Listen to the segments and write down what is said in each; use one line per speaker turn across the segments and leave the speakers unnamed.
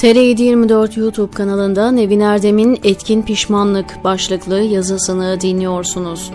TR724 YouTube kanalında Nevin Erdem'in Etkin Pişmanlık başlıklı yazısını dinliyorsunuz.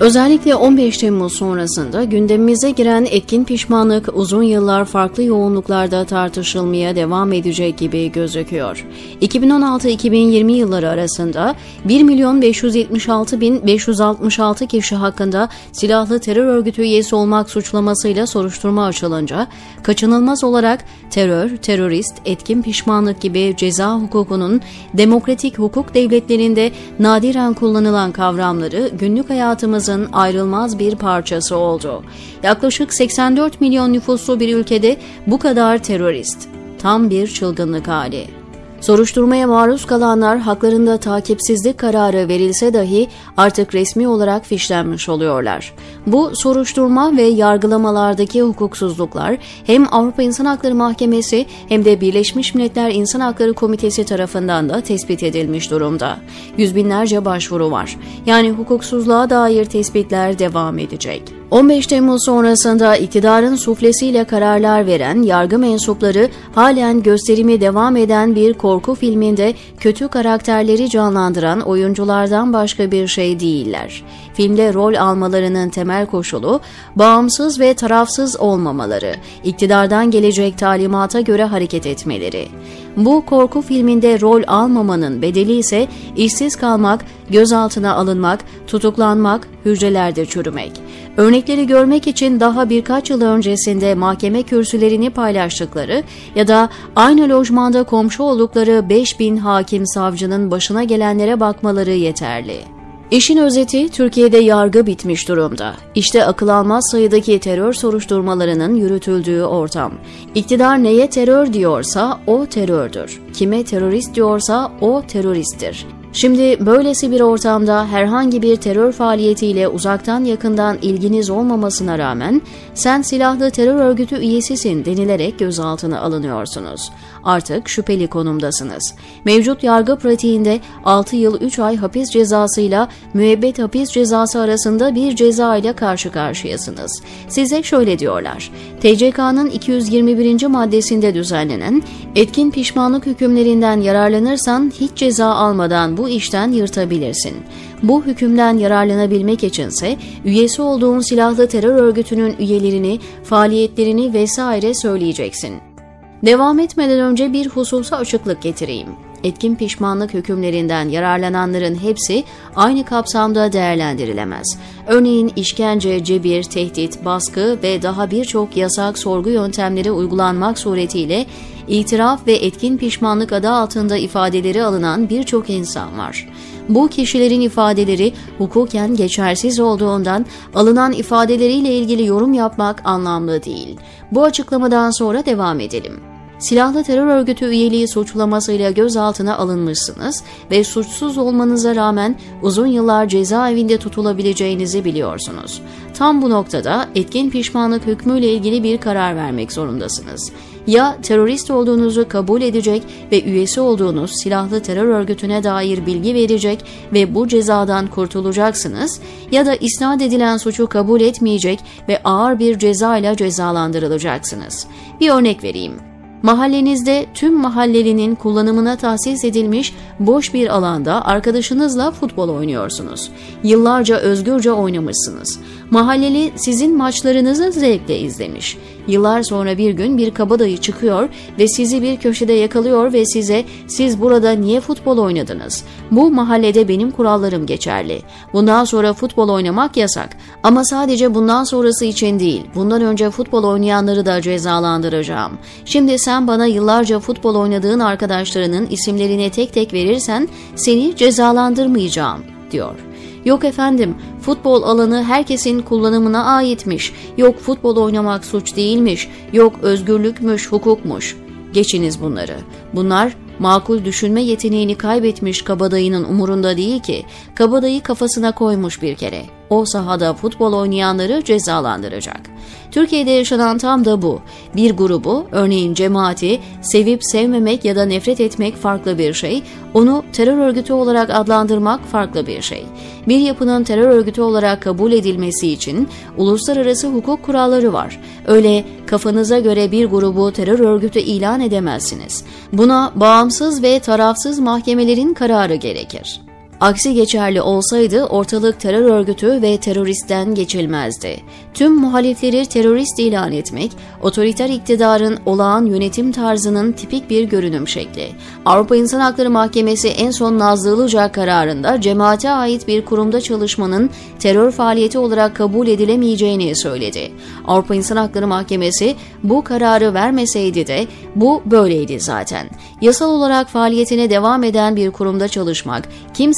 Özellikle 15 Temmuz sonrasında gündemimize giren etkin pişmanlık uzun yıllar farklı yoğunluklarda tartışılmaya devam edecek gibi gözüküyor. 2016-2020 yılları arasında 1 milyon 576 bin 566 kişi hakkında silahlı terör örgütü üyesi olmak suçlamasıyla soruşturma açılınca kaçınılmaz olarak terör, terörist, etkin pişmanlık gibi ceza hukukunun demokratik hukuk devletlerinde nadiren kullanılan kavramları günlük hayatımız hayatımızın ayrılmaz bir parçası oldu. Yaklaşık 84 milyon nüfuslu bir ülkede bu kadar terörist. Tam bir çılgınlık hali. Soruşturmaya maruz kalanlar haklarında takipsizlik kararı verilse dahi artık resmi olarak fişlenmiş oluyorlar. Bu soruşturma ve yargılamalardaki hukuksuzluklar hem Avrupa İnsan Hakları Mahkemesi hem de Birleşmiş Milletler İnsan Hakları Komitesi tarafından da tespit edilmiş durumda. Yüz binlerce başvuru var. Yani hukuksuzluğa dair tespitler devam edecek. 15 Temmuz sonrasında iktidarın suflesiyle kararlar veren yargı mensupları halen gösterimi devam eden bir korku filminde kötü karakterleri canlandıran oyunculardan başka bir şey değiller. Filmde rol almalarının temel koşulu bağımsız ve tarafsız olmamaları, iktidardan gelecek talimata göre hareket etmeleri. Bu korku filminde rol almamanın bedeli ise işsiz kalmak, gözaltına alınmak, tutuklanmak, hücrelerde çürümek. Örnekleri görmek için daha birkaç yıl öncesinde mahkeme kürsülerini paylaştıkları ya da aynı lojmanda komşu oldukları 5000 hakim savcının başına gelenlere bakmaları yeterli. İşin özeti Türkiye'de yargı bitmiş durumda. İşte akıl almaz sayıdaki terör soruşturmalarının yürütüldüğü ortam. İktidar neye terör diyorsa o terördür. Kime terörist diyorsa o teröristtir. Şimdi böylesi bir ortamda herhangi bir terör faaliyetiyle uzaktan yakından ilginiz olmamasına rağmen sen silahlı terör örgütü üyesisin denilerek gözaltına alınıyorsunuz. Artık şüpheli konumdasınız. Mevcut yargı pratiğinde 6 yıl 3 ay hapis cezasıyla müebbet hapis cezası arasında bir ceza ile karşı karşıyasınız. Size şöyle diyorlar. TCK'nın 221. maddesinde düzenlenen etkin pişmanlık hükümlerinden yararlanırsan hiç ceza almadan bu işten yırtabilirsin. Bu hükümden yararlanabilmek içinse üyesi olduğun silahlı terör örgütünün üyelerini, faaliyetlerini vesaire söyleyeceksin. Devam etmeden önce bir hususa açıklık getireyim. Etkin pişmanlık hükümlerinden yararlananların hepsi aynı kapsamda değerlendirilemez. Örneğin işkence, cebir, tehdit, baskı ve daha birçok yasak sorgu yöntemleri uygulanmak suretiyle itiraf ve etkin pişmanlık adı altında ifadeleri alınan birçok insan var. Bu kişilerin ifadeleri hukuken geçersiz olduğundan alınan ifadeleriyle ilgili yorum yapmak anlamlı değil. Bu açıklamadan sonra devam edelim silahlı terör örgütü üyeliği suçlamasıyla gözaltına alınmışsınız ve suçsuz olmanıza rağmen uzun yıllar cezaevinde tutulabileceğinizi biliyorsunuz. Tam bu noktada etkin pişmanlık hükmüyle ilgili bir karar vermek zorundasınız. Ya terörist olduğunuzu kabul edecek ve üyesi olduğunuz silahlı terör örgütüne dair bilgi verecek ve bu cezadan kurtulacaksınız ya da isnat edilen suçu kabul etmeyecek ve ağır bir ceza ile cezalandırılacaksınız. Bir örnek vereyim. Mahallenizde tüm mahallelinin kullanımına tahsis edilmiş boş bir alanda arkadaşınızla futbol oynuyorsunuz. Yıllarca özgürce oynamışsınız. Mahalleli sizin maçlarınızı zevkle izlemiş. Yıllar sonra bir gün bir kabadayı çıkıyor ve sizi bir köşede yakalıyor ve size siz burada niye futbol oynadınız? Bu mahallede benim kurallarım geçerli. Bundan sonra futbol oynamak yasak. Ama sadece bundan sonrası için değil. Bundan önce futbol oynayanları da cezalandıracağım. Şimdi sen bana yıllarca futbol oynadığın arkadaşlarının isimlerini tek tek verirsen seni cezalandırmayacağım diyor. Yok efendim futbol alanı herkesin kullanımına aitmiş. Yok futbol oynamak suç değilmiş. Yok özgürlükmüş, hukukmuş. Geçiniz bunları. Bunlar makul düşünme yeteneğini kaybetmiş kabadayının umurunda değil ki. Kabadayı kafasına koymuş bir kere. O sahada futbol oynayanları cezalandıracak. Türkiye'de yaşanan tam da bu. Bir grubu, örneğin cemaati, sevip sevmemek ya da nefret etmek farklı bir şey, onu terör örgütü olarak adlandırmak farklı bir şey. Bir yapının terör örgütü olarak kabul edilmesi için uluslararası hukuk kuralları var. Öyle kafanıza göre bir grubu terör örgütü ilan edemezsiniz. Buna bağımsız ve tarafsız mahkemelerin kararı gerekir. Aksi geçerli olsaydı ortalık terör örgütü ve teröristten geçilmezdi. Tüm muhalifleri terörist ilan etmek, otoriter iktidarın olağan yönetim tarzının tipik bir görünüm şekli. Avrupa İnsan Hakları Mahkemesi en son Nazlı Ilıcak kararında cemaate ait bir kurumda çalışmanın terör faaliyeti olarak kabul edilemeyeceğini söyledi. Avrupa İnsan Hakları Mahkemesi bu kararı vermeseydi de bu böyleydi zaten. Yasal olarak faaliyetine devam eden bir kurumda çalışmak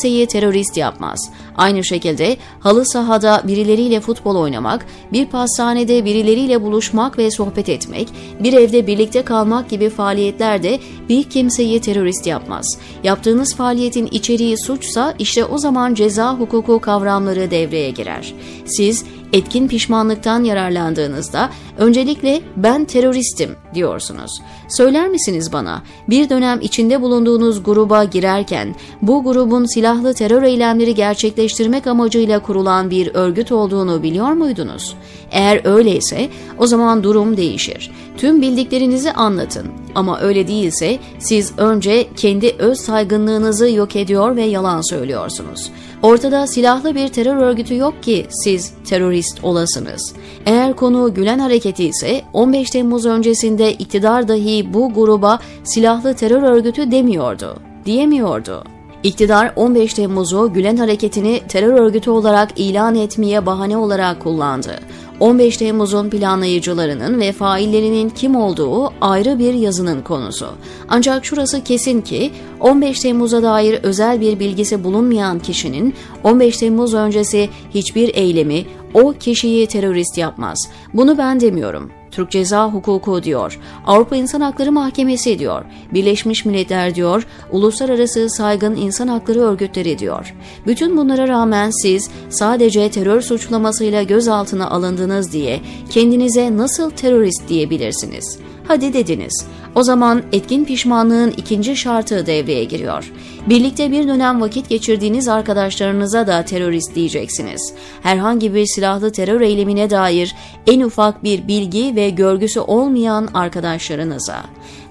kimseyi terörist yapmaz. Aynı şekilde halı sahada birileriyle futbol oynamak, bir pastanede birileriyle buluşmak ve sohbet etmek, bir evde birlikte kalmak gibi faaliyetler de bir kimseyi terörist yapmaz. Yaptığınız faaliyetin içeriği suçsa işte o zaman ceza hukuku kavramları devreye girer. Siz etkin pişmanlıktan yararlandığınızda öncelikle ben teröristim diyorsunuz. Söyler misiniz bana bir dönem içinde bulunduğunuz gruba girerken bu grubun silahlı terör eylemleri gerçekleştirmek amacıyla kurulan bir örgüt olduğunu biliyor muydunuz? Eğer öyleyse o zaman durum değişir. Tüm bildiklerinizi anlatın ama öyle değilse siz önce kendi öz saygınlığınızı yok ediyor ve yalan söylüyorsunuz. Ortada silahlı bir terör örgütü yok ki siz terörist olasınız. Eğer konu Gülen hareketi ise 15 Temmuz öncesinde iktidar dahi bu gruba silahlı terör örgütü demiyordu, diyemiyordu. İktidar 15 Temmuz'u Gülen hareketini terör örgütü olarak ilan etmeye bahane olarak kullandı. 15 Temmuz'un planlayıcılarının ve faillerinin kim olduğu ayrı bir yazının konusu. Ancak şurası kesin ki 15 Temmuz'a dair özel bir bilgisi bulunmayan kişinin 15 Temmuz öncesi hiçbir eylemi o kişiyi terörist yapmaz. Bunu ben demiyorum. Türk Ceza Hukuku diyor, Avrupa İnsan Hakları Mahkemesi diyor, Birleşmiş Milletler diyor, uluslararası saygın insan hakları örgütleri diyor. Bütün bunlara rağmen siz sadece terör suçlamasıyla gözaltına alındınız diye kendinize nasıl terörist diyebilirsiniz? Hadi dediniz. O zaman etkin pişmanlığın ikinci şartı devreye giriyor. Birlikte bir dönem vakit geçirdiğiniz arkadaşlarınıza da terörist diyeceksiniz. Herhangi bir silahlı terör eylemine dair en ufak bir bilgi ve görgüsü olmayan arkadaşlarınıza.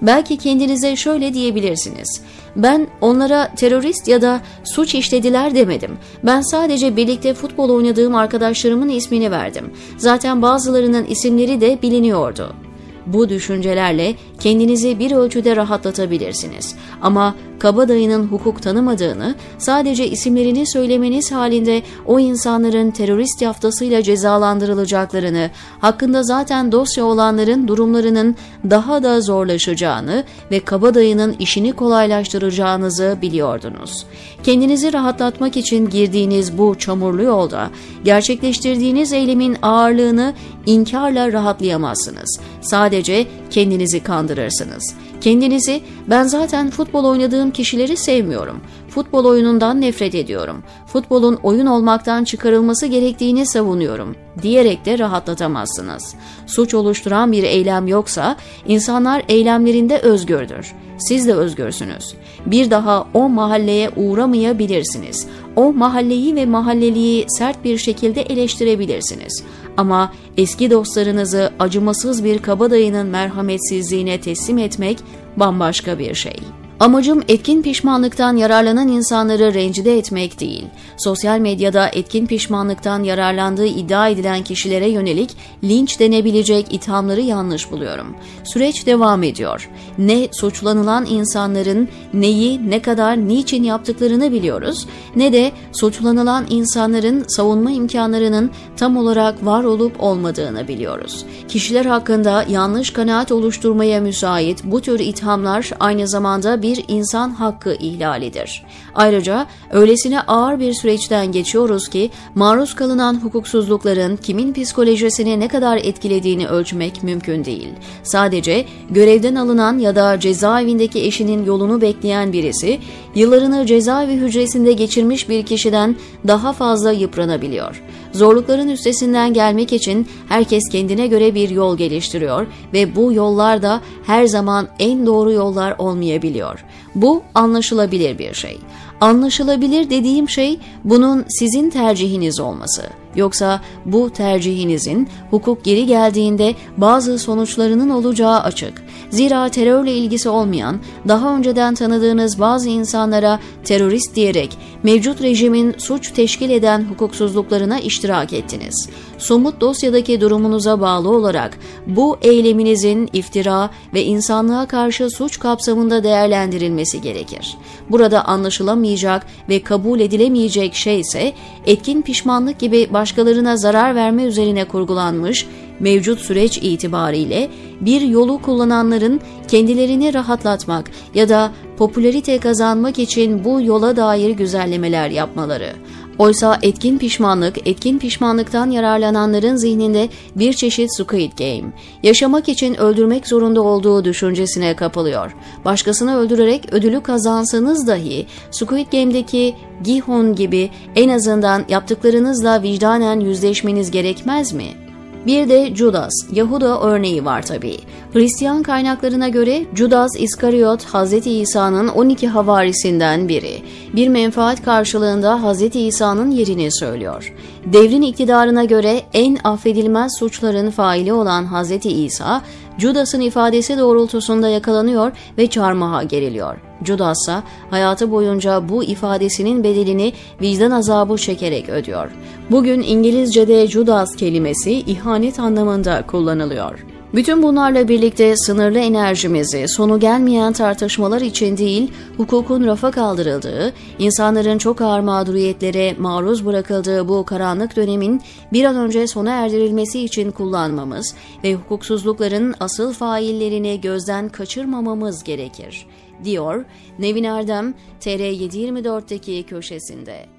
Belki kendinize şöyle diyebilirsiniz. Ben onlara terörist ya da suç işlediler demedim. Ben sadece birlikte futbol oynadığım arkadaşlarımın ismini verdim. Zaten bazılarının isimleri de biliniyordu. Bu düşüncelerle kendinizi bir ölçüde rahatlatabilirsiniz. Ama kabadayının hukuk tanımadığını, sadece isimlerini söylemeniz halinde o insanların terörist yaftasıyla cezalandırılacaklarını, hakkında zaten dosya olanların durumlarının daha da zorlaşacağını ve kabadayının işini kolaylaştıracağınızı biliyordunuz. Kendinizi rahatlatmak için girdiğiniz bu çamurlu yolda gerçekleştirdiğiniz eylemin ağırlığını inkarla rahatlayamazsınız. Sadece kendinizi kandırırsınız. Kendinizi ben zaten futbol oynadığım kişileri sevmiyorum. Futbol oyunundan nefret ediyorum. Futbolun oyun olmaktan çıkarılması gerektiğini savunuyorum diyerek de rahatlatamazsınız. Suç oluşturan bir eylem yoksa insanlar eylemlerinde özgürdür. Siz de özgürsünüz. Bir daha o mahalleye uğramayabilirsiniz. O mahalleyi ve mahalleliyi sert bir şekilde eleştirebilirsiniz. Ama eski dostlarınızı acımasız bir kabadayının merhametsizliğine teslim etmek bambaşka bir şey. Amacım etkin pişmanlıktan yararlanan insanları rencide etmek değil. Sosyal medyada etkin pişmanlıktan yararlandığı iddia edilen kişilere yönelik linç denebilecek ithamları yanlış buluyorum. Süreç devam ediyor. Ne suçlanılan insanların neyi, ne kadar, niçin yaptıklarını biliyoruz, ne de suçlanılan insanların savunma imkanlarının tam olarak var olup olmadığını biliyoruz. Kişiler hakkında yanlış kanaat oluşturmaya müsait bu tür ithamlar aynı zamanda bir bir insan hakkı ihlalidir. Ayrıca öylesine ağır bir süreçten geçiyoruz ki maruz kalınan hukuksuzlukların kimin psikolojisini ne kadar etkilediğini ölçmek mümkün değil. Sadece görevden alınan ya da cezaevindeki eşinin yolunu bekleyen birisi yıllarını cezaevi hücresinde geçirmiş bir kişiden daha fazla yıpranabiliyor. Zorlukların üstesinden gelmek için herkes kendine göre bir yol geliştiriyor ve bu yollar da her zaman en doğru yollar olmayabiliyor. Bu anlaşılabilir bir şey. Anlaşılabilir dediğim şey bunun sizin tercihiniz olması. Yoksa bu tercihinizin hukuk geri geldiğinde bazı sonuçlarının olacağı açık. Zira terörle ilgisi olmayan, daha önceden tanıdığınız bazı insanlara terörist diyerek mevcut rejimin suç teşkil eden hukuksuzluklarına iştirak ettiniz. Somut dosyadaki durumunuza bağlı olarak bu eyleminizin iftira ve insanlığa karşı suç kapsamında değerlendirilmesi gerekir. Burada anlaşılamayacak ve kabul edilemeyecek şey ise etkin pişmanlık gibi başkalarına zarar verme üzerine kurgulanmış mevcut süreç itibariyle bir yolu kullananların kendilerini rahatlatmak ya da popülarite kazanmak için bu yola dair güzellemeler yapmaları. Oysa etkin pişmanlık, etkin pişmanlıktan yararlananların zihninde bir çeşit Squid Game, yaşamak için öldürmek zorunda olduğu düşüncesine kapılıyor. Başkasını öldürerek ödülü kazansanız dahi Squid Game'deki Gihon gibi en azından yaptıklarınızla vicdanen yüzleşmeniz gerekmez mi?'' Bir de Judas, Yahuda örneği var tabi. Hristiyan kaynaklarına göre Judas İskariot Hz. İsa'nın 12 havarisinden biri. Bir menfaat karşılığında Hz. İsa'nın yerini söylüyor. Devrin iktidarına göre en affedilmez suçların faili olan Hz. İsa, Judas'ın ifadesi doğrultusunda yakalanıyor ve çarmıha geriliyor. Judas ise hayatı boyunca bu ifadesinin bedelini vicdan azabı çekerek ödüyor. Bugün İngilizce'de Judas kelimesi ihanet anlamında kullanılıyor. Bütün bunlarla birlikte sınırlı enerjimizi sonu gelmeyen tartışmalar için değil, hukukun rafa kaldırıldığı, insanların çok ağır mağduriyetlere maruz bırakıldığı bu karanlık dönemin bir an önce sona erdirilmesi için kullanmamız ve hukuksuzlukların asıl faillerini gözden kaçırmamamız gerekir, diyor Nevin Erdem TR724'deki köşesinde.